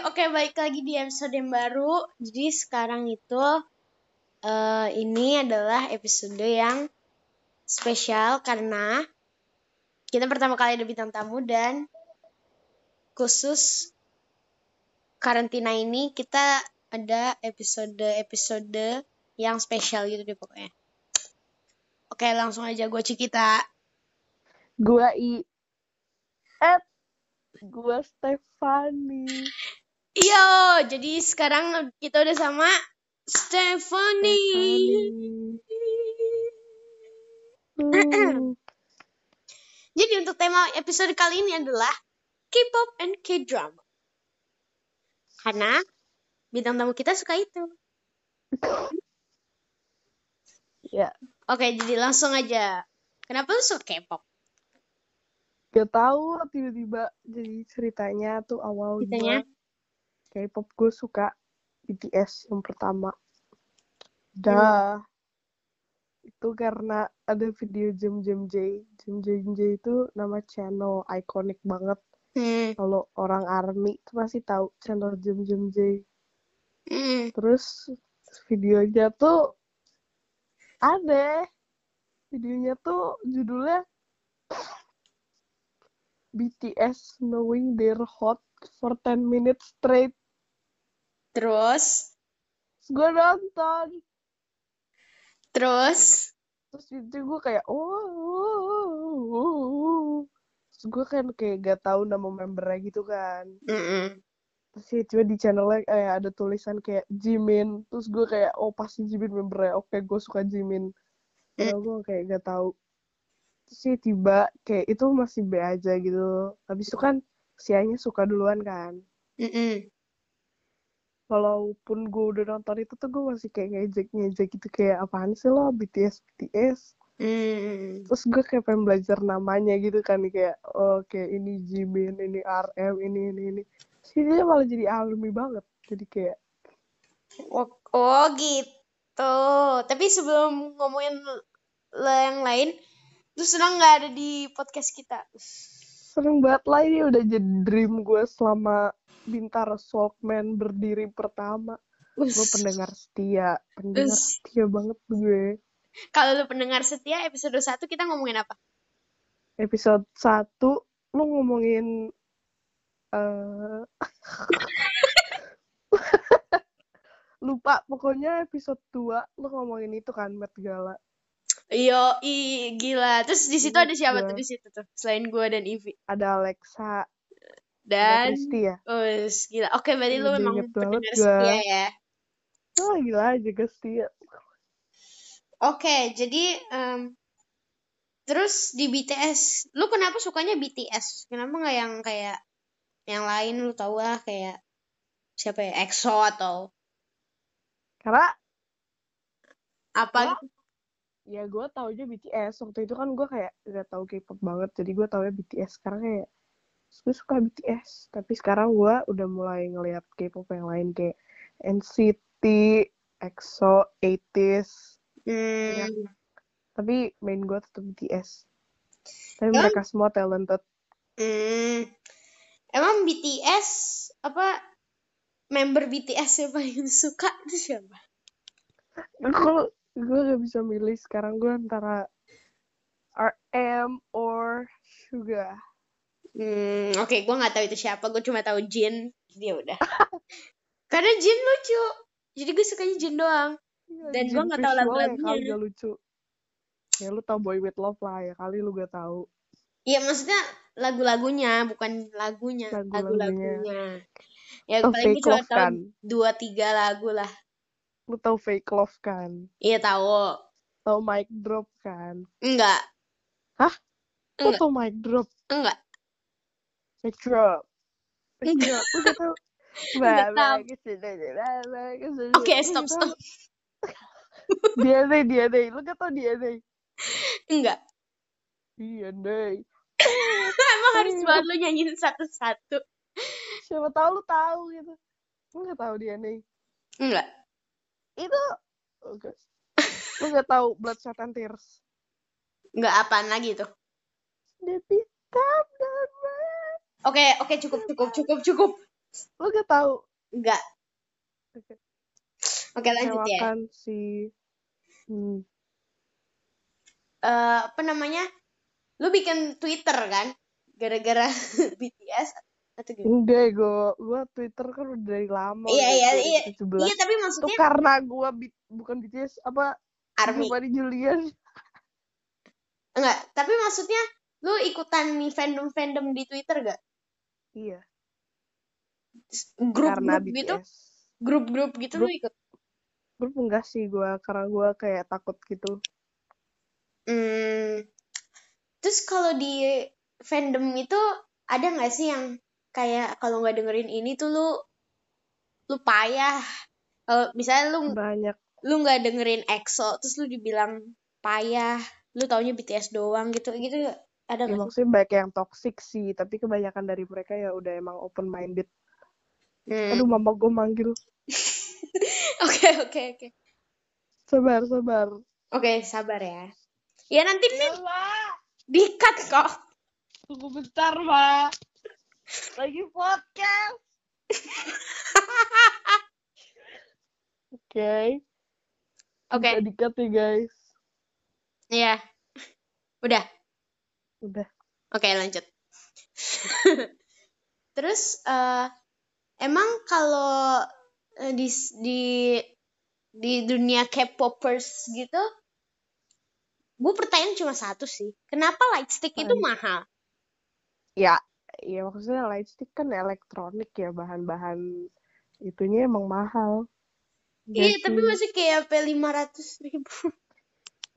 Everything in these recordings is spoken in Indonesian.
oke baik lagi di episode yang baru. Jadi sekarang itu eh ini adalah episode yang spesial karena kita pertama kali ada bintang tamu dan khusus karantina ini kita ada episode-episode yang spesial gitu deh pokoknya. Oke langsung aja gue Cikita. Gua I Ed Gua Stefani Yo, jadi sekarang kita udah sama Stephanie. Hmm, Jadi untuk tema episode kali ini adalah K-pop and K-drama. Karena bintang tamu kita suka itu. Ya Oke, jadi langsung aja. Kenapa lu suka K-pop? Gak tahu tiba-tiba jadi ceritanya tuh awal Ceritanya? gua K-pop gue suka BTS yang pertama Dah Itu karena ada video Jam Jam J Jam Jam J itu nama channel ikonik banget Hmm. Kalau orang army itu pasti tahu channel Jam Jam J Hmm. Terus videonya tuh ada videonya tuh judulnya BTS knowing they're hot for 10 minutes straight. Terus, Gue nonton. terus, Terus itu gue kayak, oh, oh, oh, oh, oh." Terus gue kan kayak gak tahu nama membernya gitu kan. Mm-mm. Terus tiba di channelnya kayak ada tulisan kayak Jimin. Terus gue kayak, oh pasti Jimin membernya. Oke, gue suka Jimin. Padahal gue kayak gak tahu. Terus sih tiba kayak itu masih B aja gitu. Habis itu kan sianya suka duluan kan. Walaupun gue udah nonton itu tuh gue masih kayak ngejek-ngejek gitu. Kayak apaan sih lo BTS, BTS. Mm. Terus gue kayak pengen belajar namanya gitu kan. Kayak, oh kayak ini Jimin, ini RM, ini, ini, ini. Sih dia malah jadi alumni banget. Jadi kayak, Oh, oh gitu. Tapi sebelum ngomongin le- yang lain, lu senang nggak ada di podcast kita? Seneng banget lah ini udah jadi dream gue selama Bintaro Walkman berdiri pertama. Gue pendengar setia, pendengar Us. setia banget gue. Kalau lu pendengar setia, episode 1 kita ngomongin apa? Episode 1 lu ngomongin eh lupa pokoknya episode 2 lu ngomongin itu kan Met Gala. Yo, i gila. Terus di situ ada siapa tuh di situ tuh? Selain gua dan Ivi. Ada Alexa, Dan ya. oh, gila. Oke, berarti lu Udah emang inget banget pendengar setia ya. Wah gila aja setia. Oke, jadi em, terus di BTS, lu kenapa sukanya BTS? Kenapa nggak yang kayak yang lain lu tau lah kayak siapa ya EXO atau Karena apa gitu? ya gue taunya BTS waktu itu kan gue kayak gak tau K-pop banget jadi gue taunya BTS sekarang kayak gue suka BTS tapi sekarang gue udah mulai ngeliat K-pop yang lain kayak NCT, EXO, 80s Hmm, tapi main gue tetap BTS tapi Ya. mereka semua talented hmm. Emang BTS apa member BTS yang paling suka itu siapa? gue gue gak bisa milih sekarang gue antara RM or Suga Hmm, oke, gua nggak tahu itu siapa. Gue cuma tahu Jin. Dia udah. Karena Jin lucu. Jadi gue sukanya Jin doang. Dan gua nggak tahu ya lagu-lagunya. kali gak lucu ya lu tau Boy With Love lah ya kali lu gak tahu Iya, maksudnya lagu-lagunya, bukan lagunya. Lagu-lagunya. Lagu-lagunya. Ya, Oh, paling gue cuma tahu kan? dua tiga lagu lah. lu tau Fake Love kan Iya tahu. tau Mic Drop kan Enggak. Hah? lu Enggak. tau Mic Drop Enggak. Mic Drop tau ke sini. Oke, stop, stop. tahu? DNA DNA lu gak tau DNA Enggak. DNA Emang harus banget lu nyanyiin satu-satu. siapa tahu lu tahu gitu lu gak tahu DNA Enggak. itu oke lu gak tahu Blood Sweat and Tears Enggak apaan lagi tuh. Debbie Tam dan Oke, oke cukup cukup cukup cukup. Lo gak tahu? Enggak. Oke. Oke, lanjut ya. Si hmm, Eh, apa namanya? Lu bikin Twitter kan? Gara-gara BTS atau gimana? enggak gue gue Twitter kan udah dari lama Iya, iya, iya. 2017. Iya, tapi itu maksudnya karena gue bukan BTS apa ARMY. Giovanni Julian Enggak, tapi maksudnya lu ikutan nih fandom-fandom di Twitter gak? Iya Grup-grup karena gitu? Grup-grup gitu lu Grup. ikut? grup enggak sih gue karena gue kayak takut gitu Hmm. Terus kalau di fandom itu ada nggak sih yang kayak kalau nggak dengerin ini tuh lu lu payah. Kalau misalnya lu banyak lu nggak dengerin EXO terus lu dibilang payah, lu taunya BTS doang gitu gitu ada ya, maksudnya banyak yang toxic sih tapi kebanyakan dari mereka ya udah emang open minded Hmm. aduh mama gue manggil Oke oke oke. sabar sabar Oke sabar ya. Ya nanti nih ya di-cut kok. tunggu bentar Mak. lagi podcast oke Oke. Bisa dikat ya guys Iya. Udah. Udah Oke, lanjut. Terus eh emang kalau eh, di di di dunia K-popers gitu, gue pertanyaan cuma satu sih. Kenapa lightstick itu mahal? ya ya maksudnya lightstick kan elektronik ya bahan-bahan itunya emang mahal Iya, tapi sih? masih kayak sampai lima ratus ribu.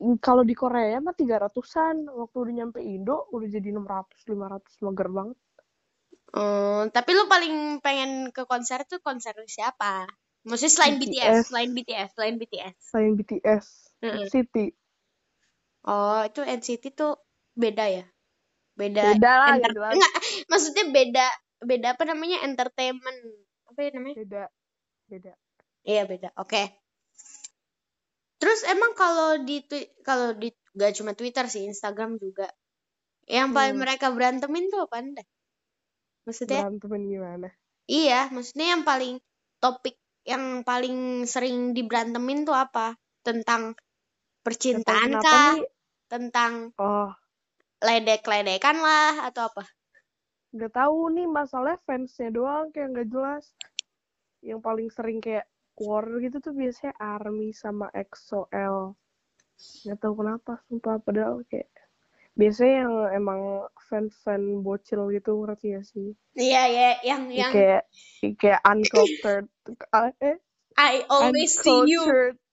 Mm, kalau di Korea mah tiga ratusan waktu udah nyampe Indo udah jadi 600 500 mager banget Oh, tapi lu paling pengen ke konser tuh konser siapa? Maksudnya selain BTS, BTS. selain BTS, selain BTS. selain BTS Mm-mm. City Oh, itu NCT tuh beda ya? Beda beda lah enter- jelas enggak, maksudnya beda beda apa namanya entertainment apa ya namanya beda beda iya beda oke terus emang kalau di kalau di gak cuma Twitter sih Instagram juga. Yang paling Hmm. mereka berantemin tuh apa anda maksudnya? Berantemin gimana? Iya maksudnya yang paling topik yang paling sering diberantemin tuh apa? Tentang Gak percintaan kenapa kah? nih? Tentang oh. ledek-ledekan lah atau apa? Nggak tahu nih masalahnya fansnya doang kayak nggak jelas. Yang paling sering kayak war gitu tuh biasanya ARMY sama EXO-L nggak tahu kenapa sumpah padahal kayak biasanya yang emang fan-fan bocil gitu ngerti ya sih? Iya ya yang Ya yang kayak kayak uncultured ah, eh I always see you.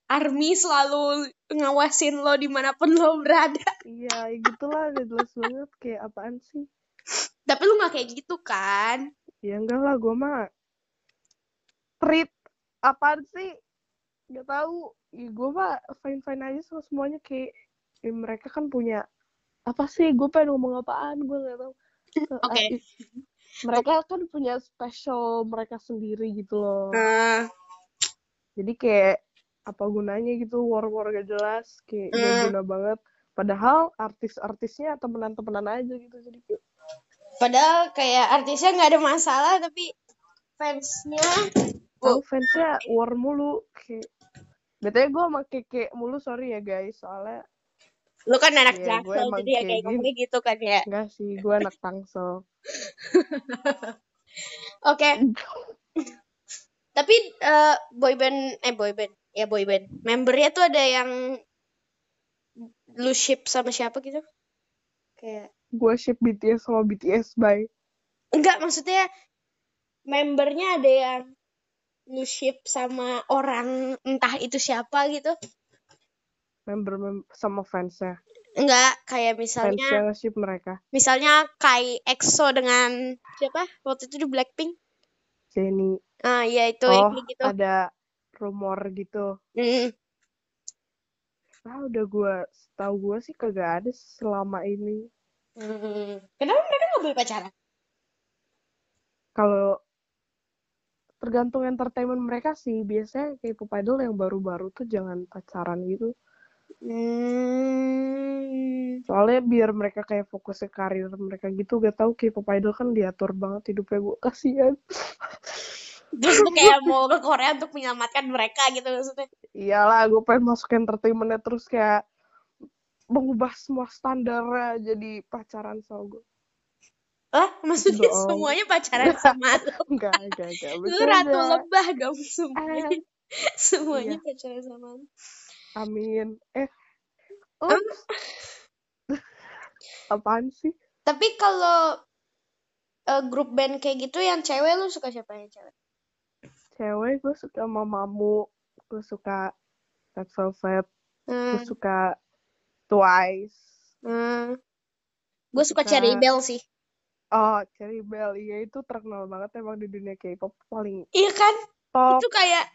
Army selalu ngawasin lo di mana pun lo berada. iya ya gitulah gak jelas banget kayak apaan sih? Tapi lu nggak kayak gitu kan? ya enggak lah gue mah treat apaan sih? Nggak tahu. Ya, gue mah fine fine aja sama semuanya kayak ya, mereka kan punya apa sih? Gue pengen ngomong apaan? Gue nggak tahu. Eh, Oke. ah, i- mereka kan punya special mereka sendiri gitu loh. Nah, jadi kayak apa gunanya gitu? War war gak jelas kayak gak Hmm. guna banget. Padahal artis-artisnya temenan-temenan aja gitu jadi kayak padahal kayak artisnya nggak ada masalah tapi fansnya tahu fansnya war mulu kayak Betulnya gue sama keke mulu sorry ya guys soalnya lu kan anak gue jaksel jadi ya kayak gini. gitu kan ya. enggak sih gue anak tangsel Oke. Tapi eh, boyband eh boyband ya boyband membernya tuh ada yang lu ship sama siapa gitu? Kayak gue ship BTS sama BTS bye enggak maksudnya membernya ada yang lu ship sama orang entah itu siapa gitu? member mem- sama fansnya Enggak, kayak misalnya fansnya mereka misalnya Kai EXO dengan siapa? Waktu itu di Blackpink. Jennie Ah, iya itu oh gitu. ada rumor gitu Mm. ah udah gue tahu gue sih kagak ada selama ini Mm. Kenapa mereka nggak boleh pacaran? kalau tergantung entertainment mereka sih. Biasanya kayak pop idol yang baru-baru tuh jangan pacaran gitu. Hmm. soalnya biar mereka kayak fokus ke karir mereka gitu. Gak tau K-pop idol kan diatur banget hidupnya. Gue kasihan. Terus lu kayak mau ke Korea untuk menyelamatkan mereka gitu maksudnya. iyalah gue pengen masuk entertainmentnya terus kayak mengubah semua standarnya jadi pacaran sama gue Lah, maksudnya Bohong. semuanya pacaran sama lu. enggak enggak enggak Lu ratu lebah dong semuanya. Eh, Semuanya Iya. pacaran sama lu. amin eh ups. apaan sih Tapi kalau eh, grup band kayak gitu yang cewek lu suka siapa yang cewek? cewek gue suka mamamu gue suka Red Velvet gue Hmm. suka Twice hmm. Gue suka suka- Cherry Bell sih. Oh Cherry Bell iya itu terkenal banget emang di dunia K-pop paling Iya kan? top Itu kayak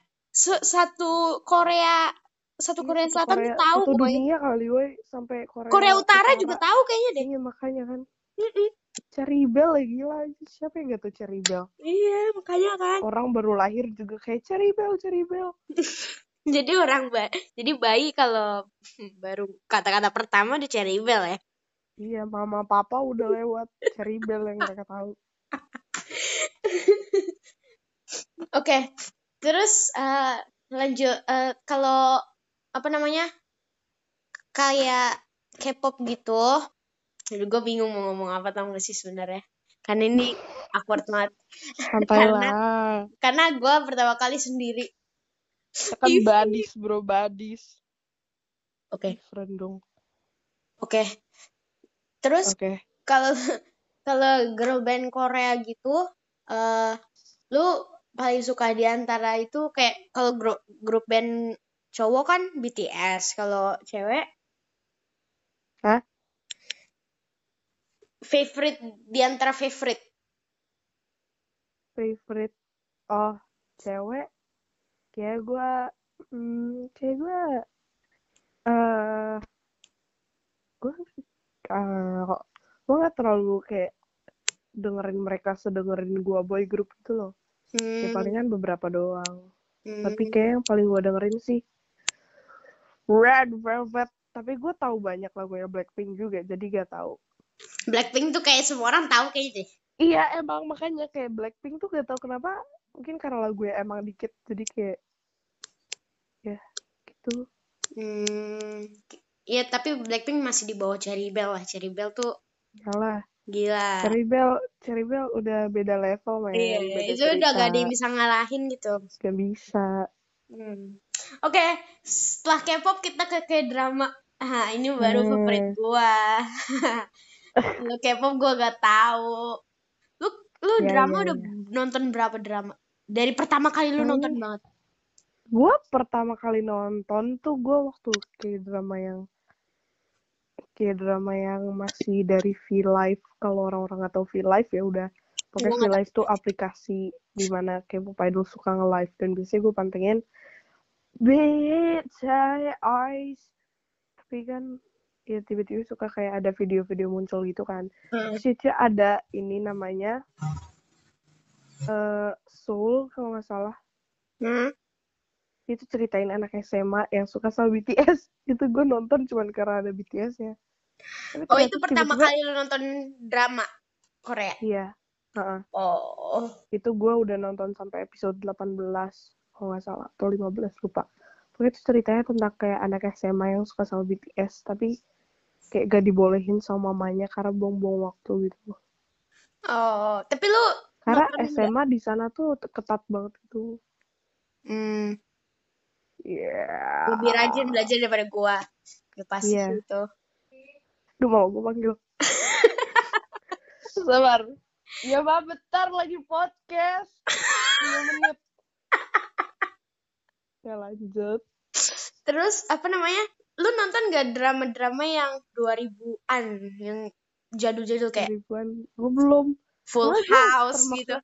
satu Korea satu Iya, Korea satu Selatan Korea- tahu satu pokoknya. dunia kali woi sampai Korea Korea Utara juga tahu kayaknya deh. iya makanya kan Mm-mm. Cherry Bell ya gila siapa yang gak tuh Cherry Bell Iya, makanya kan. orang baru lahir juga kayak Cherry Bell Cherry Bell Jadi orang ba jadi bayi kalau baru kata-kata pertama udah Cherry Bell ya. Iya mama papa udah lewat Cherry Bell yang mereka tahu Oke, terus eh, lanjut eh, kalau apa namanya kayak K-pop gitu, jadi gue bingung mau ngomong apa tau gak sih sebenarnya? Karena ini awkward banget. Karena- lah Karena gue pertama kali sendiri. Kan Ih. badis bro badis Oke, dong oke. Terus kalau kalau girl band Korea gitu, eh lu paling suka di antara itu kayak kalau grup grup band cowok kan BTS, kalau cewek Hah? favorite di antara favorite. favorite oh cewek kayak gue hmm, kayak gue eh gue uh, gue nggak terlalu kayak dengerin mereka sedengerin gue boy group gitu loh. Ya Hmm, palingan beberapa doang. Hmm. tapi kayak yang paling gue dengerin sih Red Velvet. Tapi gue tahu banyak lagunya Blackpink juga jadi gak tahu. Blackpink tuh kayak semua orang tahu kayaknya deh. iya emang makanya kayak Blackpink tuh gak tahu kenapa mungkin karena lagunya emang dikit jadi kayak ya gitu. Hmm, Iya, tapi Blackpink masih di bawah Cherry Bell lah. Cherry Bell tuh Salah. gila. Cherry Bell, Cherry Bell udah beda level, men. Iya, beda itu udah gak ada cerita. yang bisa ngalahin gitu. Gak bisa. Hmm. Oke, setelah K-pop kita ke K-drama. Ah, ini baru Hmm. favorit gua. Lu K-pop gua gak tahu. Lu lu Iya, drama iya, udah iya. nonton berapa drama? Dari pertama kali lu Hmm. nonton banget. Gue pertama kali nonton tuh gue waktu kayak drama yang kayak drama yang masih dari V Live. Kalau orang-orang nggak tahu V Live ya udah. Pokoknya Gua V Live tuh aplikasi di mana kayak pop idol suka nge-live dan biasanya gue pantengin Bitchy Eyes. Tapi kan ya tiba-tiba suka kayak ada video-video muncul gitu kan. Hmm. Terus itu ada ini namanya eh Soul kalau nggak salah. Hmm. Itu ceritain anak SMA yang suka sama BTS. Itu gue nonton cuman karena ada BTS ya. Tapi Oh, itu pertama tiba-tiba- kali lu nonton drama Korea. Iya. Heeh. Oh. Itu gue udah nonton sampai episode 18 kalau nggak salah atau 15 lupa. Pokoknya itu ceritanya tentang kayak anak SMA yang suka sama BTS tapi kayak gak dibolehin sama mamanya karena buang-buang waktu gitu. Oh, tapi lu Karena? SMA di sana tuh ketat banget gitu. Hmm, Iya. lebih rajin belajar daripada gua. Ya pasti sih itu. Duh mau gue panggil. Sabar. Ya mbak bentar lagi podcast. 5 menit. Ya lanjut. Terus apa namanya? Lu nonton gak drama-drama yang 2000-an yang jadul-jadul kayak Ribuan. Gue belum. Full House termaksud- gitu?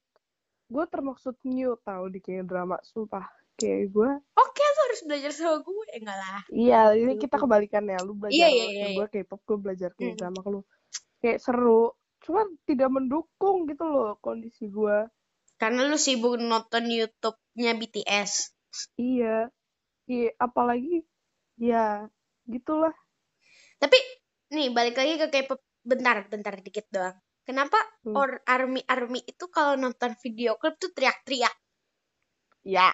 Gue termaksud new tau di kayak drama. Sumpah. Kayak gue. Oke, harus belajar sama gue. Enggak lah. Iya ini kita kebalikan ya. Lu belajar Iya, iya, iya, gue K-pop. Gue belajar kayak Hmm. ke lu. Kayak seru. Cuman tidak mendukung gitu loh kondisi gue. Karena lu sibuk nonton YouTube-nya BTS. Iya. Iya, apalagi ya gitulah Tapi nih balik lagi ke K-pop bentar, bentar dikit doang. Kenapa Hmm. or army army itu kalau nonton video klip tuh teriak-teriak? ya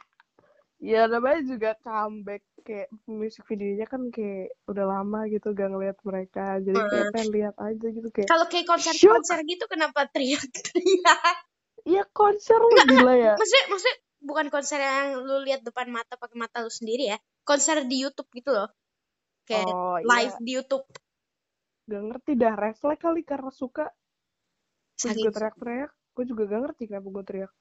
ya namanya juga comeback kayak musik videonya kan kayak udah lama gitu gak ngeliat mereka jadi kayak Hmm. pengen lihat aja gitu kayak Kalau kayak konser-konser gitu kenapa teriak-teriak? iya konser lu gila ya Maksudnya maksudnya bukan konser yang lu lihat depan mata pakai mata lu sendiri ya. Konser di YouTube gitu loh. Kayak oh live iya di YouTube. gak ngerti dah refleks kali karena suka gue teriak-teriak gue juga gak ngerti kenapa gue teriak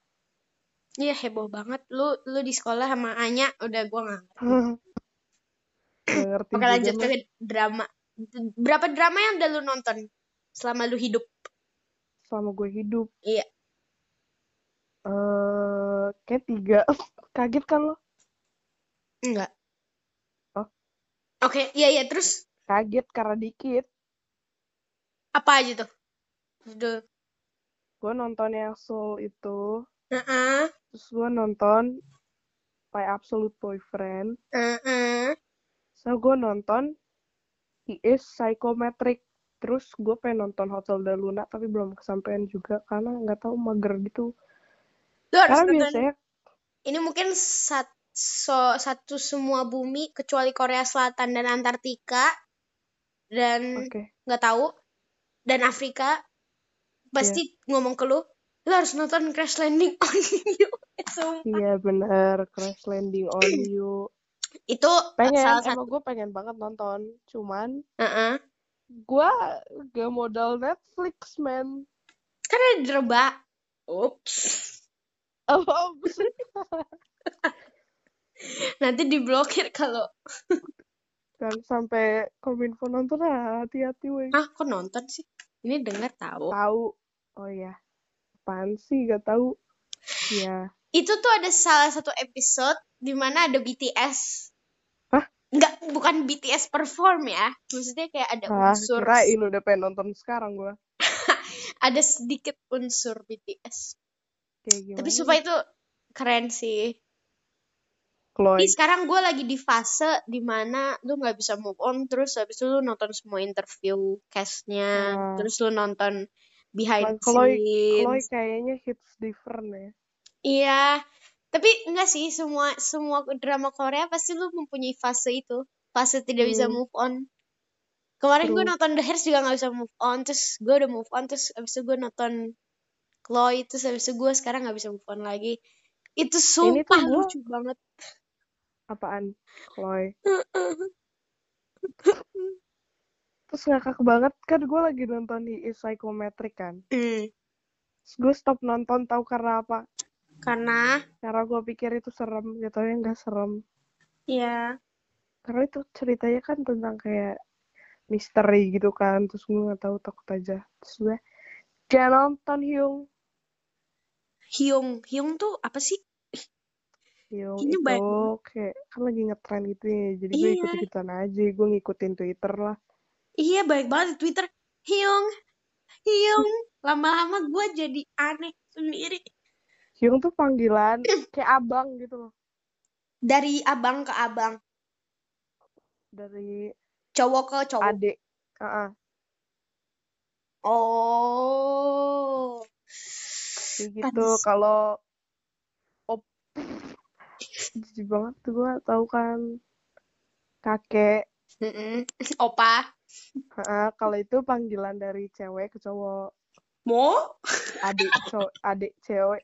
Iya heboh banget. Lu lu di sekolah sama Anya udah gua nggak ngerti. Oke lanjut ke drama. Berapa drama yang udah lu nonton selama lu hidup? selama gue hidup Iya. eh kayak tiga kaget kan lo Enggak. Oh. Oke, iya iya terus kaget karena dikit apa aja tuh? Judul. gue nonton yang Soul itu Heeh. Terus gue nonton My Absolute Boyfriend. Heeh. so gue nonton He is Psychometric. Terus gue pengen nonton Hotel Del Luna tapi belum kesampaian juga karena nggak tahu mager gitu. Lu harus karena biasanya Ini mungkin sat, so- satu semua bumi kecuali Korea Selatan dan Antartika dan nggak tahu dan Afrika. Pasti ngomong ke lu lu harus nonton Crash Landing on You. Iya bener. Crash Landing on You. Itu pengen salah satu. emang gue pengen banget nonton. Cuman Heeh. gue gak modal Netflix man kan ada derba ups oh, nanti diblokir kalau. Kan sampai kominfo nonton ah hati-hati weh. Ah kok nonton sih? Ini denger tahu. Tahu. Oh ya apaan sih? Gak tahu. Ya. Itu tuh ada salah satu episode di mana ada BTS Hah? Nggak, bukan BTS perform ya. Maksudnya kayak ada ah unsur kirain udah pengen nonton sekarang gue ada sedikit unsur BTS kayak gimana tapi supaya itu keren sih. Chloe Tapi sekarang gue lagi di fase di mana lu nggak bisa move on terus habis itu lu nonton semua interview castnya terus lu nonton behind Chloe scenes. Chloe kayaknya hits different ya. Iya tapi enggak sih semua semua drama Korea pasti lu mempunyai fase itu fase tidak bisa Hmm. move on. Kemarin gue nonton The Hairs juga nggak bisa move on terus gue udah move on terus habis itu gue nonton Chloe terus habis itu gue sekarang nggak bisa move on lagi. Itu Ini sumpah gua- lucu banget. Apaan Chloe terus ngakak banget kan gue lagi nonton di Psychometric kan. Terus gue stop nonton tahu karena apa? Karena? Karena gue pikir itu serem gitu ya nggak serem. Ya karena itu ceritanya kan tentang kayak misteri gitu kan terus gue nggak tahu takut aja. Terus gue gak nonton Hyung. Hyung. Hyung tuh apa sih? Hyung itu banyak kayak kan lagi ngetren gitu ya jadi gue Iya. ikut ikutan aja gue ngikutin Twitter lah iya baik banget di Twitter. Hyung. Hyung. Lama-lama gue jadi aneh sendiri. Hyung tuh panggilan kayak abang gitu loh. Dari abang ke abang. Dari cowok ke cowok. adik Ah, ah. oh. Kayak gitu. Kalau op jijik banget tuh gue tahu kan? Kakek. Mm-mm. opa Ah, kalau itu panggilan dari cewek ke cowok. Mau adik cowok adik cewek.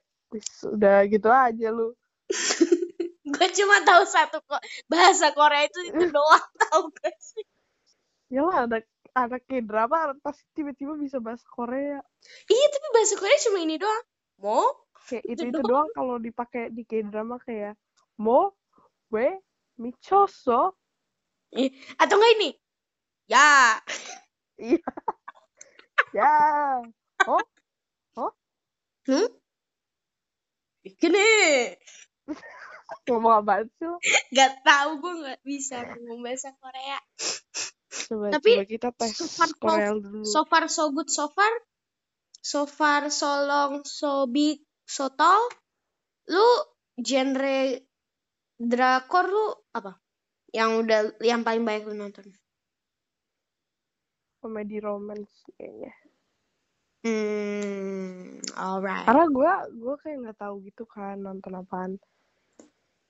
Udah gitu aja lu. Gue cuma tahu satu kok bahasa Korea itu itu doang tahu gak sih? Ya lah ada anak K-drama pasti tiba-tiba bisa bahasa Korea. Iya tapi bahasa Korea cuma ini doang. Mau kayak itu Itu itu doang kalau dipakai di K-drama kayak mo we michoso atau enggak ini ya iya ya oh hmm? gini ngomong apa lo Gak tahu gue nggak bisa ngomong bahasa Korea. coba Tapi, coba kita tes so far Korea dulu So far so good so far. So far so long so big so tall. Lu genre drakor lu apa? yang udah yang paling banyak lu nonton komedi romance kayaknya. Hmm alright. Karena gue gue kayak nggak tahu gitu kan nonton apaan.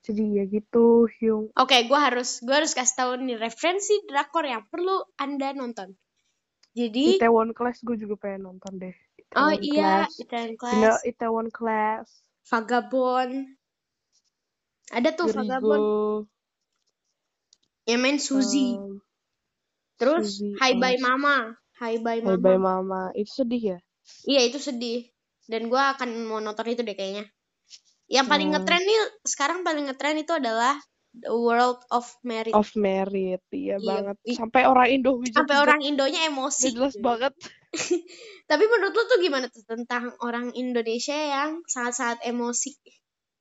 Jadi ya gitu Hyung. Oke gue harus gue harus kasih tahu nih referensi drakor yang perlu anda nonton. Jadi Itaewon Class gue juga pengen nonton deh. Oh Itaewon iya Class. Itaewon You Class. Know Itaewon Class. Vagabond. Ada tuh Vagabond. Gerigo yang main Suzy. Um, terus Suzy, Hi Bye Mama. Hi Bye Mama Bye Mama. itu sedih ya? Iya itu sedih. Dan gue akan mau nonton itu deh kayaknya. Yang paling Hmm. ngetren nih sekarang paling ngetren itu adalah The World of Merit. Of Merit. Iya Iya, banget. sampai orang Indo sampai orang Indonya emosi. Jelas banget. Tapi menurut lo tuh gimana tuh tentang orang Indonesia yang sangat-sangat emosi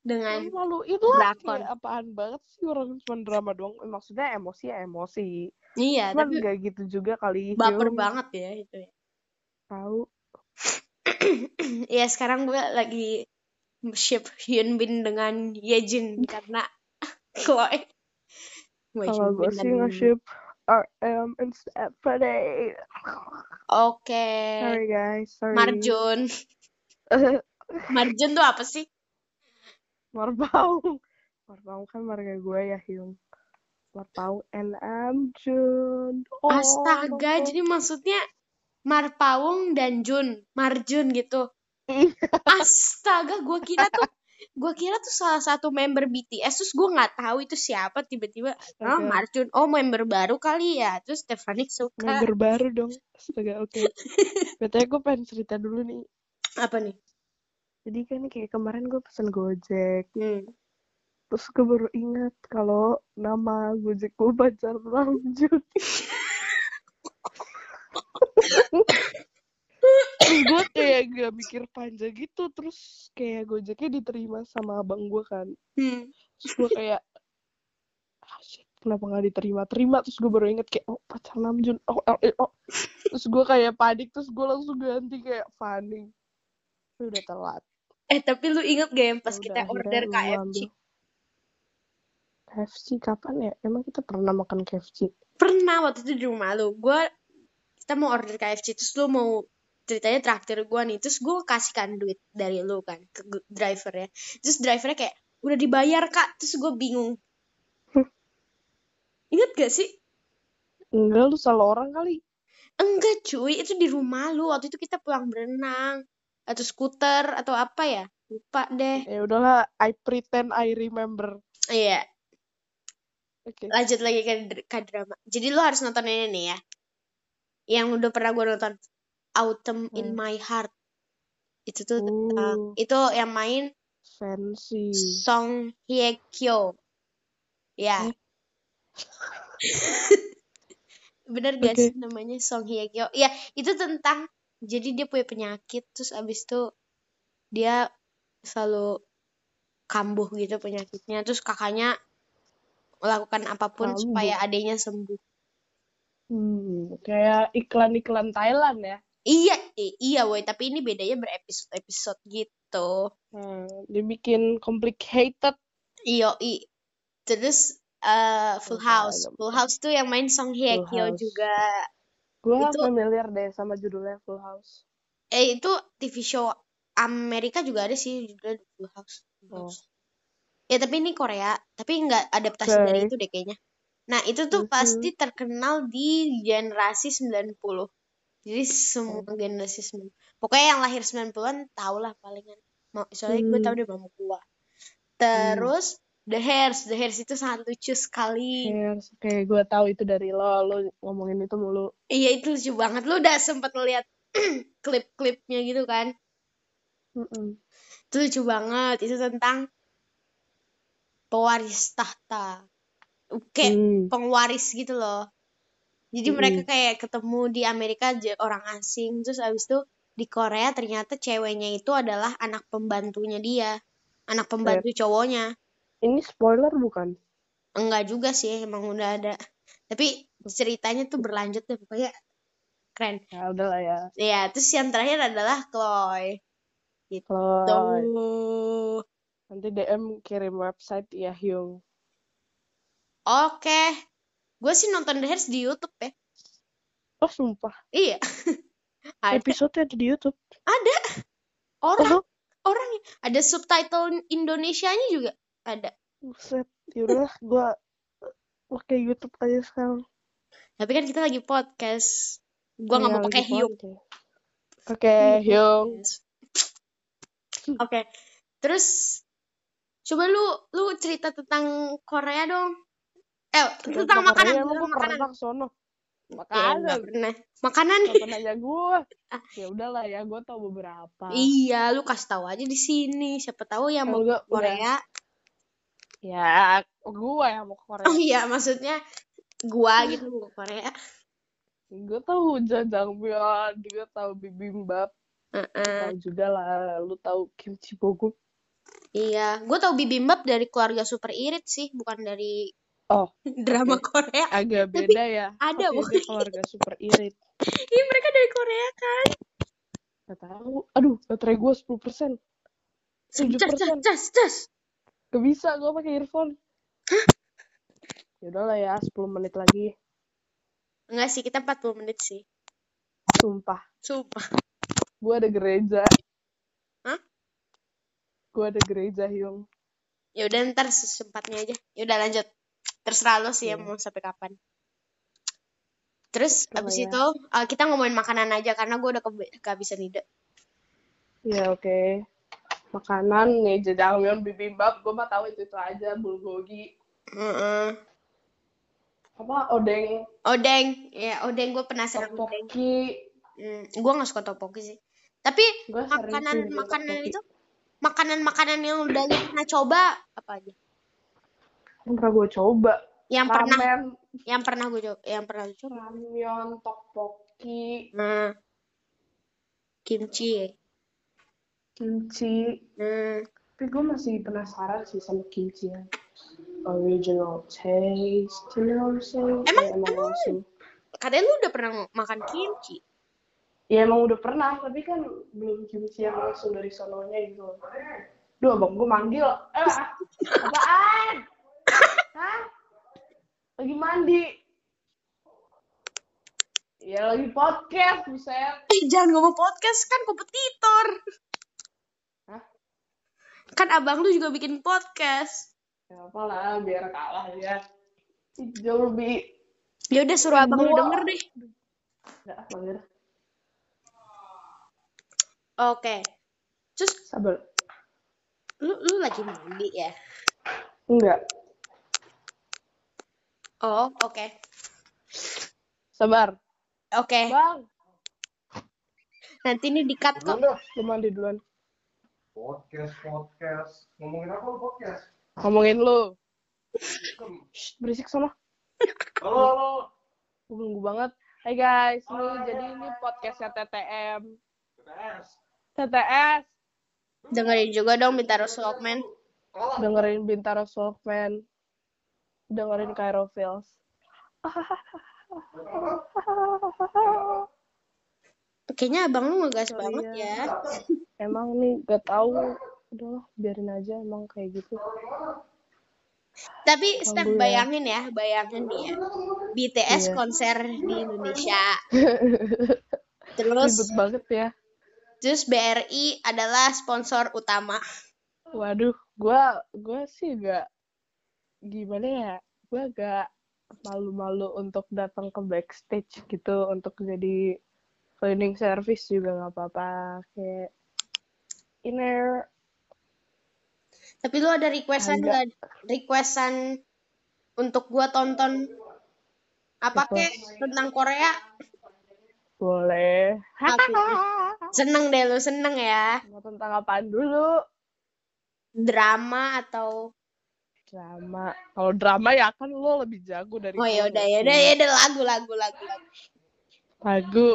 dengan malu itu drakor kayak apaan banget sih orang cuma drama doang? Maksudnya emosi ya emosi iya cuman tapi nggak gitu juga kali baper Hyung. banget ya itu ya. Tahu. Ya sekarang gue lagi ship Hyun Bin dengan Yejin karena Chloe. Kalau gue sih nge-ship RM and Stephanie Oke. Sorry guys sorry. Marjun. Marjun tuh apa sih? Marbaung Marbaung kan marga gue ya Hyung Marbaung and Amjun oh, Astaga jadi maksudnya Marpawung dan Jun Marjun gitu. Iya. Astaga gue kira tuh gue kira tuh salah satu member BTS terus gue nggak tahu itu siapa tiba-tiba oh. Marjun oh member baru kali ya. Terus Stephanie suka. Member baru dong. Astaga oke. Betulnya gue pengen cerita dulu nih. Apa nih? Jadi kan kayak kemarin gue pesen Gojek. Hmm. Terus gue baru ingat kalau nama Gojek gue pacar terus gue kayak gak mikir panjang gitu terus kayak Gojeknya diterima sama abang gue kan. Hmm. terus gue kayak ah shit kenapa gak diterima terima terus gue baru inget kayak oh pacar Namjoon oh, oh, eh, oh. terus gue kayak panik terus gue langsung ganti kayak Fanny udah telat. Eh tapi lu inget gak yang pas Ya kita udah, akhirnya order KFC. KFC kapan ya? Emang kita pernah makan KFC pernah waktu itu di rumah lu. Gue kita mau order KFC terus lu mau ceritanya traktir gue nih. Terus gue kasihkan duit dari lu kan ke driver ya. Terus drivernya kayak udah dibayar kak. Terus gue bingung. Inget gak sih? Enggak lu salah orang kali. Enggak cuy. Itu di rumah lu. Waktu itu kita pulang berenang. Atau skuter atau apa ya? Lupa deh. Ya udahlah. I pretend I remember. Iya oke. Lanjut lagi ke, ke drama. Jadi lu harus nonton ini nih ya. Yang udah pernah gue nonton Autumn in Hmm. My Heart. Itu tuh uh, itu yang main fancy. Song Hye Kyo. Ya. Eh? bener gak sih namanya Song Hye Kyo? Ya itu tentang jadi dia punya penyakit terus abis itu dia selalu kambuh gitu penyakitnya. Terus kakaknya melakukan apa pun supaya adiknya sembuh. Hmm, kayak iklan-iklan Thailand ya? Iya iya woi tapi ini bedanya berepisode episode gitu. Hmm, dibikin complicated. Iyo i. Terus eh, Full House. Full House tuh yang main Song Hye Kyo House. juga. Gue Itu- familiar deh sama judulnya Full House. Eh itu TV show Amerika juga ada sih judulnya Full House. Full Oh. Ya tapi ini Korea, tapi nggak adaptasi Oke. dari itu deh kayaknya. Nah itu tuh Mhm. pasti terkenal di generasi 90. Jadi semua Oh. generasi 90. Pokoknya yang lahir 90-an tau lah palingan. Soalnya gue Hmm. tau deh mama gua. Terus The Hairs, The Hairs itu sangat lucu sekali. Yes, kayak gue tahu itu dari lo, lo ngomongin itu mulu. Iya itu lucu banget. Lu udah sempet ngeliat klip-klipnya gitu kan? Mm-mm. itu lucu banget itu tentang pewaris tahta. Kayak Hmm. pengwaris gitu loh. Jadi Mm-mm. mereka kayak ketemu di Amerika orang asing. Terus abis itu di Korea ternyata ceweknya itu adalah anak pembantunya dia. Anak pembantu cowoknya. Ini spoiler bukan? enggak juga sih emang udah ada. Tapi ceritanya tuh berlanjut deh pokoknya keren. Ya udah lah ya. ya terus yang terakhir adalah Chloe. Kalau tuh nanti DM kirim website ya Hyung. Oke. Gue sih nonton The Hairs di YouTube ya. Oh sumpah. Iya. ada. Episode ada di YouTube. Ada. Orang Oh, orang ada subtitle Indonesianya juga ada. buset. Yaudah, gue pakai YouTube aja sekarang. Tapi kan kita lagi podcast. Gua nggak Iya, mau pakai podcast. Oke, Hyung. Oke. Terus coba lu lu cerita tentang Korea dong. Eh, tentang makanan, Korea, tentang gue makanan. pernah ke sono. Ya, Makanan. nggak pernah. Makanan. Gak pernah ya gue. Ya udahlah ya, gue tau beberapa. Iya, lu kasih tahu aja di sini. Siapa tahu yang mau gua ke Korea. Ya, gue yang mau ke Korea. Oh iya, maksudnya gua gitu mau ke Korea. Gue tahu jajangmyeon, gue tahu bibimbap, Heeh. tahu juga lah. Lu tahu kimchi bogu? Iya, gua tahu bibimbap dari keluarga super irit sih, bukan dari Oh, drama Korea. agak beda ya. ada, dia keluarga super irit. Ih, mereka dari Korea kan. Gak tahu. Aduh, baterai gue 10%. 7%. Cas, cas, cas, cas. Gak bisa gue pakai earphone. Ya udahlah ya, 10 menit lagi. Enggak sih, kita 40 menit sih. Sumpah. Sumpah. Gue ada gereja. Gue ada gereja, Hyung. Ya udah ntar sesempatnya aja. Ya udah lanjut. Terserah lo sih ya Iya. mau sampai kapan. Terus abis ya. itu eh, kita ngomongin makanan aja karena gue udah kebe- kehabisan ide. Ya oke. Makanan nih jajangmyeon bibimbap, gue mah tahu itu itu aja bulgogi. Heeh. Apa odeng, Odeng, ya odeng gue penasaran odeng. tteokbokki. Hmm, gue nggak suka tteokbokki sih. Tapi sering makanan makanan itu makanan makanan yang udah lu pernah coba apa aja? Yang pernah gue coba. Yang pernah Ramen, yang pernah gue coba, yang pernah lu coba. ramyeon, tteokbokki, Nah, kimchi. ya. kimchi. Hmm, Tapi gue masih penasaran sih sama kimchi ya. Original taste, you know what I'm saying? Emang- emang langsung. katanya lu udah pernah makan kimchi. Ya emang udah pernah, tapi kan belum yang langsung dari sononya gitu. Duh, abang gue manggil. Eh, apaan? Hah? Lagi mandi. Ya lagi podcast, buset. Eh, jangan ngomong podcast kan kompetitor. Hah? Kan abang lu juga bikin podcast. Ya apa lah, biar kalah ya. Jauh lebih... Ya udah suruh abang lu denger deh. Enggak, manggil. Oke. Terus Sabar. lu lu lagi mandi ya? Enggak. Oh, oke. Sabar. Oke. Bang, Nanti ini di-cut kok. Lu mandi duluan. podcast podcast ngomongin apa lu podcast Ngomongin lu. Shh, berisik sama. halo halo Gue nunggu banget. Hai guys, nih jadi ini podcastnya TTM. TTS TTS. Dengerin juga dong Bintaro Walkman. Kalah. Dengerin Bintaro Softman. Dengerin Cairo Fields. Kayaknya abang lu ngegas Oh, banget iya. ya. Emang nih gak tahu. Udah biarin aja emang kayak gitu. Tapi Steph Ganggu ya. bayangin ya, bayangin nih ya. BTS Iya. konser di Indonesia. Terus Ribet banget ya. Terus BRI adalah sponsor utama. Waduh, gua gua sih gak gimana ya? Gua agak malu-malu untuk datang ke backstage gitu untuk jadi cleaning service juga nggak apa-apa kayak inner Tapi lu ada requestan nggak? Requestan untuk gua tonton apa kek tentang Korea? boleh. Seneng deh lu, seneng ya. mau tentang apaan dulu Drama atau drama kalau drama ya kan lo lebih jago dari Oh ya udah ya udah ya udah lagu lagu lagu lagu. lagu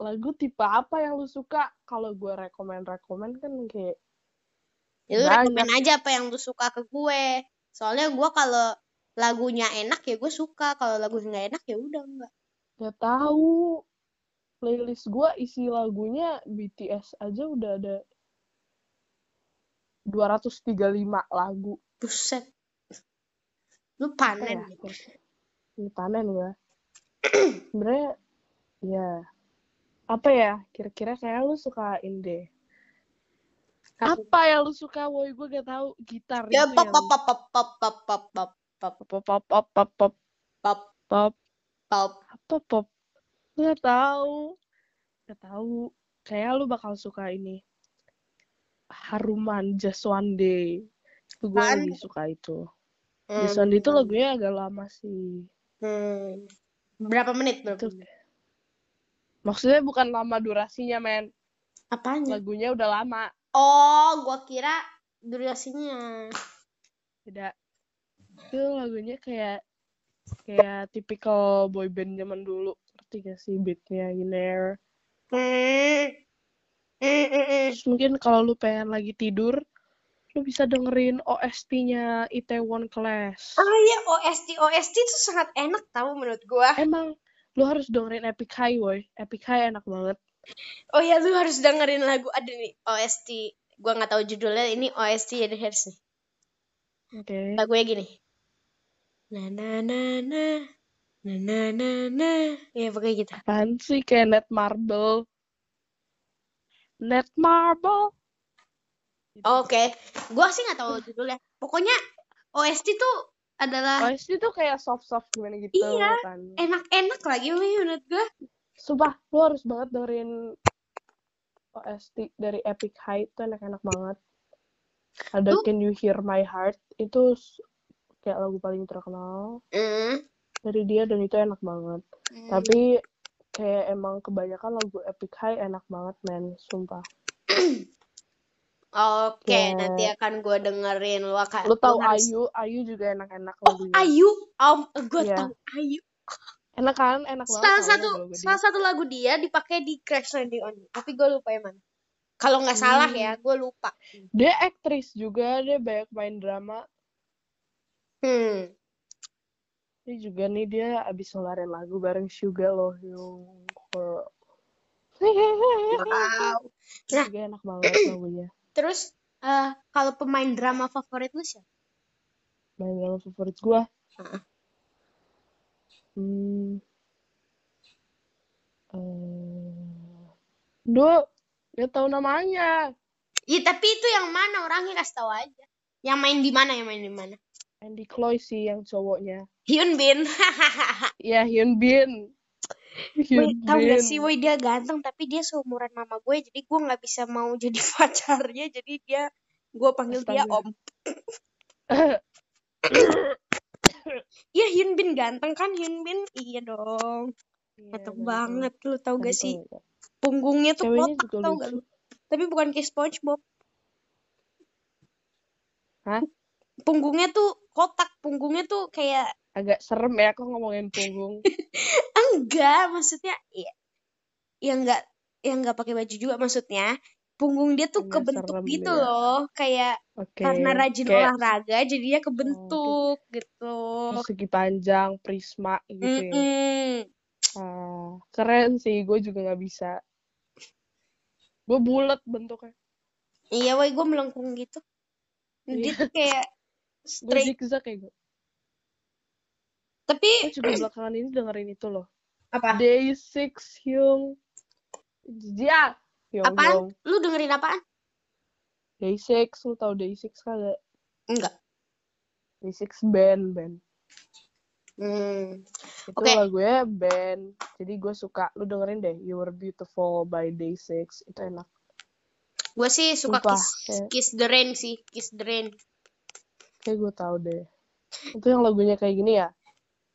lagu tipe apa yang lu suka kalau gue rekomen rekomen kan kayak Ya lu Banyak. rekomen aja apa yang lu suka ke gue. Soalnya gua kalau lagunya enak ya gue suka, kalau lagu nggak enak ya udah enggak. Gak tahu playlist gua isi lagunya BTS aja udah ada 235 lagu. Buset. Lu panen. ya ini panen gue sebenarnya ya apa ya kira-kira kayak lu sukain deh Apa? apa yang lu suka woi gue gak tahu gitar Ya pop pop pop pop pop pop pop pop pop pop pop pop pop pop pop pop pop. pop nggak tahu nggak tahu kayak lu bakal suka ini Haruman Just One Day itu gue lebih suka itu Hmm. Just One Day itu lagunya agak lama sih Hmm. Berapa menit berapa? itu menit? maksudnya bukan lama durasinya men Apanya? lagunya udah lama Oh, gua kira durasinya. tidak itu lagunya kayak kayak tipikal boy band zaman dulu ngerti gak sih beatnya Hmm. Hmm, hmm, hmm. terus mungkin kalau lu pengen lagi tidur lu bisa dengerin OST-nya Itaewon Class Ah ya OST OST itu sangat enak tahu menurut gua. emang lu harus dengerin Epic High woy Epic High enak banget Oh ya lu harus dengerin lagu ada nih OST. Gua nggak tahu judulnya ini OST jadi harus nih. oke Lagunya gini. Na na na na na na na na. Ya pokoknya gitu. apaan sih kayak Net Marble Net Marble Gitu. Oke, gua sih nggak tahu judulnya. Pokoknya OST tuh adalah OST tuh kayak soft-soft gimana gitu Iya. kan enak-enak lagi menurut gua. Sumpah, lu harus banget dengerin OST dari Epic High itu enak-enak banget. Ada Can You Hear My Heart itu kayak lagu paling terkenal Hmm. Dari dia dan itu enak banget. Hmm. Tapi kayak emang kebanyakan lagu Epic High enak banget men, sumpah. Oke, Ya. nanti akan gua dengerin lu akan. Lu tahu harus- Ayu, Ayu juga enak-enak Oh, lagunya. Ayu. Um, gua Iya. tahu Ayu. Enak kan? Enak banget. Salah satu salah satu lagu dia dipakai di Crash Landing on You. Tapi gua lupa yang mana. Kalau nggak salah Hmm. ya, gua lupa. Dia aktris juga, dia banyak main drama. Hmm. Ini juga nih dia abis ngeluarin lagu bareng Suga loh yung Wow. Nah. juga enak banget lagunya. Terus eh kalau pemain drama favorit lu siapa? Main drama favorit gua. Heeh. Hmm. Eh, Duh, gak tahu namanya. Iya, tapi itu yang mana orangnya kasih tahu aja. Yang main di mana? Yang main di mana? Andy Chloe sih yang cowoknya. Hyun Bin. Ya Hyun Bin. Hyun tahu gak sih, woi dia ganteng tapi dia seumuran mama gue, jadi gue nggak bisa mau jadi pacarnya, jadi dia gue panggil dia Astaga. om. Iya Hyun Bin ganteng kan Hyun Bin? Iya dong. Iya, Ganteng banget lu tau gak sih? ya. Punggungnya tuh Ceweknya kotak tau gak lu? Tapi bukan kayak SpongeBob. Hah? Punggungnya tuh kotak, punggungnya tuh kayak Agak serem ya kok ngomongin punggung. enggak, maksudnya ya yang enggak yang enggak pakai baju juga maksudnya. Punggung dia tuh Agak kebentuk serem gitu ya. loh, kayak Oke. karena rajin Kayak olahraga jadinya kebentuk gitu. persegi panjang, prisma gitu ya. Mm-mm. Ah, keren sih, gue juga nggak bisa. Gue bulat bentuknya. Iya, woi gue melengkung gitu. Dia tuh kayak Gue straight. zigzag kayak gue. Tapi Gue juga belakangan ini dengerin itu loh. apa? Day Six Hyung. Ya, Hyung Apaan? Hyung. Lu dengerin apaan? Day Six, lu tau Day Six kagak? Enggak. Day Six band, band. Hmm. Itu Oke. lagunya band. Jadi gue suka. Lu dengerin deh, You Were Beautiful by Day Six. Itu enak. Gue sih suka Sumpah, Kiss, kayak- Kiss the Rain sih, Kiss the Rain. Kayak gue tau deh. Itu yang lagunya kayak gini ya.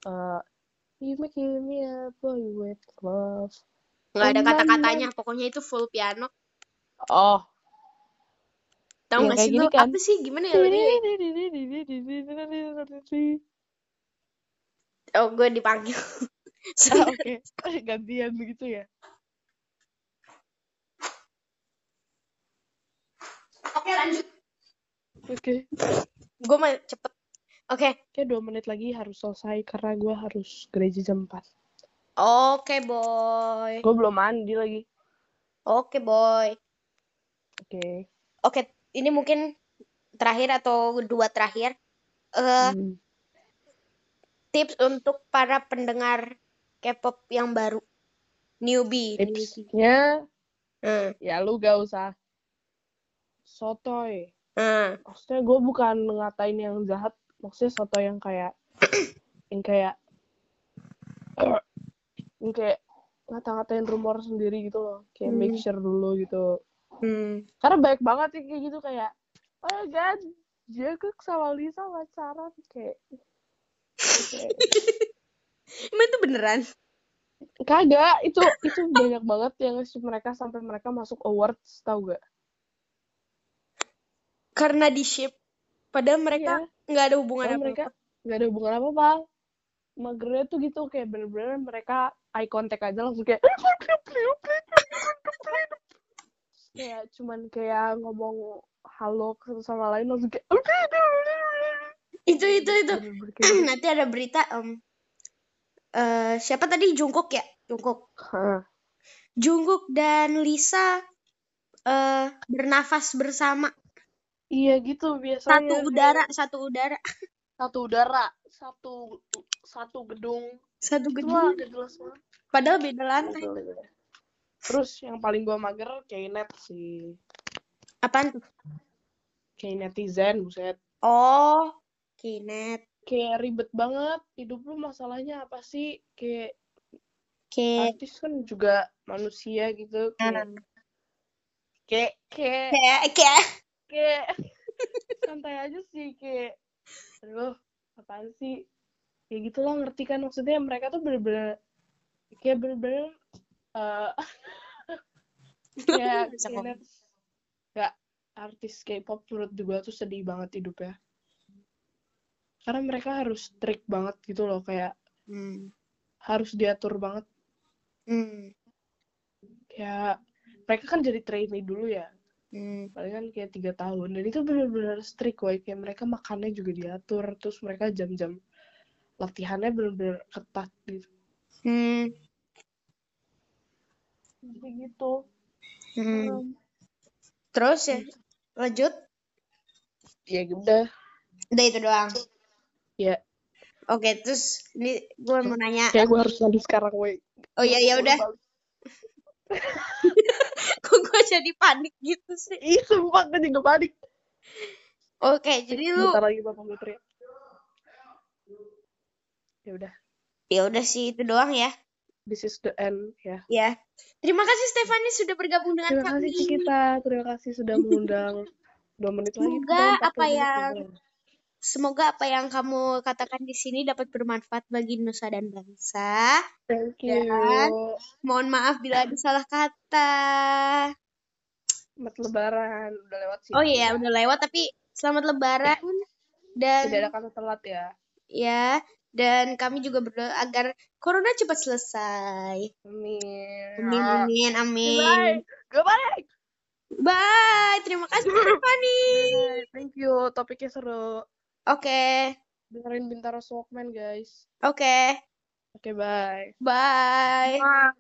Eh, you make me a boy with love. Nggak ada Oh, kata-katanya, pokoknya itu full piano. Oh. Tahu Yang nggak kayak sih gini kan? Apa sih? Gimana ya? Oh, gue dipanggil. Ah, Oke, gantian begitu ya. Oke lanjut. Oke, Gue mau cepet. Oke. kayak dua menit lagi harus selesai karena gue harus gereja jam 4. Oke boy. Gue belum mandi lagi. Oke boy. Oke. Oke, ini mungkin terakhir atau dua terakhir. Eh, Hmm. tips untuk para pendengar K-pop yang baru newbie newbie. tipsnya Hmm, ya lu gak usah sotoy hmm, maksudnya gue bukan ngatain yang jahat maksudnya soto yang kayak yang kayak yang kayak ngata-ngatain rumor sendiri gitu loh kayak Hmm. make sure dulu gitu hmm. karena baik banget sih kayak gitu kayak oh my god Jungkook sama Lisa pacaran kayak kayak Emang itu beneran? kagak itu itu banyak banget yang mereka sampai mereka masuk awards tau gak Karena di ship. Padahal mereka Iya. nggak ada hubungan Karena apa mereka nggak ada hubungan apa apa magernya tuh gitu kayak bener-bener mereka eye contact aja langsung kayak kayak cuman kayak ngomong halo satu sama lain langsung kayak Itu itu itu. Kayak- Nanti ada berita em eh siapa tadi Jungkook ya? Jungkook. Jungkook dan Lisa eh bernafas bersama iya gitu biasanya satu udara satu udara. Satu udara satu satu gedung. Satu itu gedung. gak jelas banget. Padahal beda lantai. Terus yang paling gua mager kayak net sih. Apaan tuh? Kayak netizen buset. Oh kinet kayak ribet banget. Hidup lu masalahnya apa sih? Kayak kayak artis kan juga manusia gitu kayak kayak kayak kayak kayak santai aja sih kayak aduh apaan sih? Kayak gitu lah ngerti kan? Maksudnya mereka tuh bener-bener kayak bener-bener kayak Bisa kayak artis K-pop menurut gue tuh sedih banget hidupnya. Karena mereka harus strict banget gitu loh kayak hmm. harus diatur banget. Hmm. kayak mereka kan jadi trainee dulu ya Hmm. paling kan kayak tiga tahun. Dan itu benar-benar strict woy kayak mereka makannya juga diatur. Terus mereka jam-jam latihannya benar-benar ketat gitu. Hmm. jadi gitu. Hmm. Um, terus ya lanjut. Ya udah. Udah itu doang? Ya. Oke terus ini gue mau nanya. Kayak gue harus mandi sekarang woy oh ya ya udah kok gue jadi panik gitu sih? Ih sumpah gue juga panik. Oke jadi lu bentar lagi bapak gue teriak. Ya udah. Ya udah sih itu doang ya. This is the end ya. Ya. Terima kasih Stefani sudah bergabung dengan terima kami. Kasih kita terima kasih sudah mengundang. Dua menit lagi Semoga udah 40 apa yang-. Semoga apa yang kamu katakan di sini dapat bermanfaat bagi nusa dan bangsa. Thank you. Dan- mohon maaf bila ada salah kata. Selamat lebaran. Udah lewat sih. Oh iya udah lewat tapi selamat lebaran. Dan tidak ada kata telat ya. Ya dan kami juga berdoa agar corona cepat selesai. Amin. Amin amin amin. Bye. Bye. Terima kasih Bye. Thank you. Topiknya seru. Oke Dengerin Bintaro Walkman, guys. oke Oke, bye. bye Bye.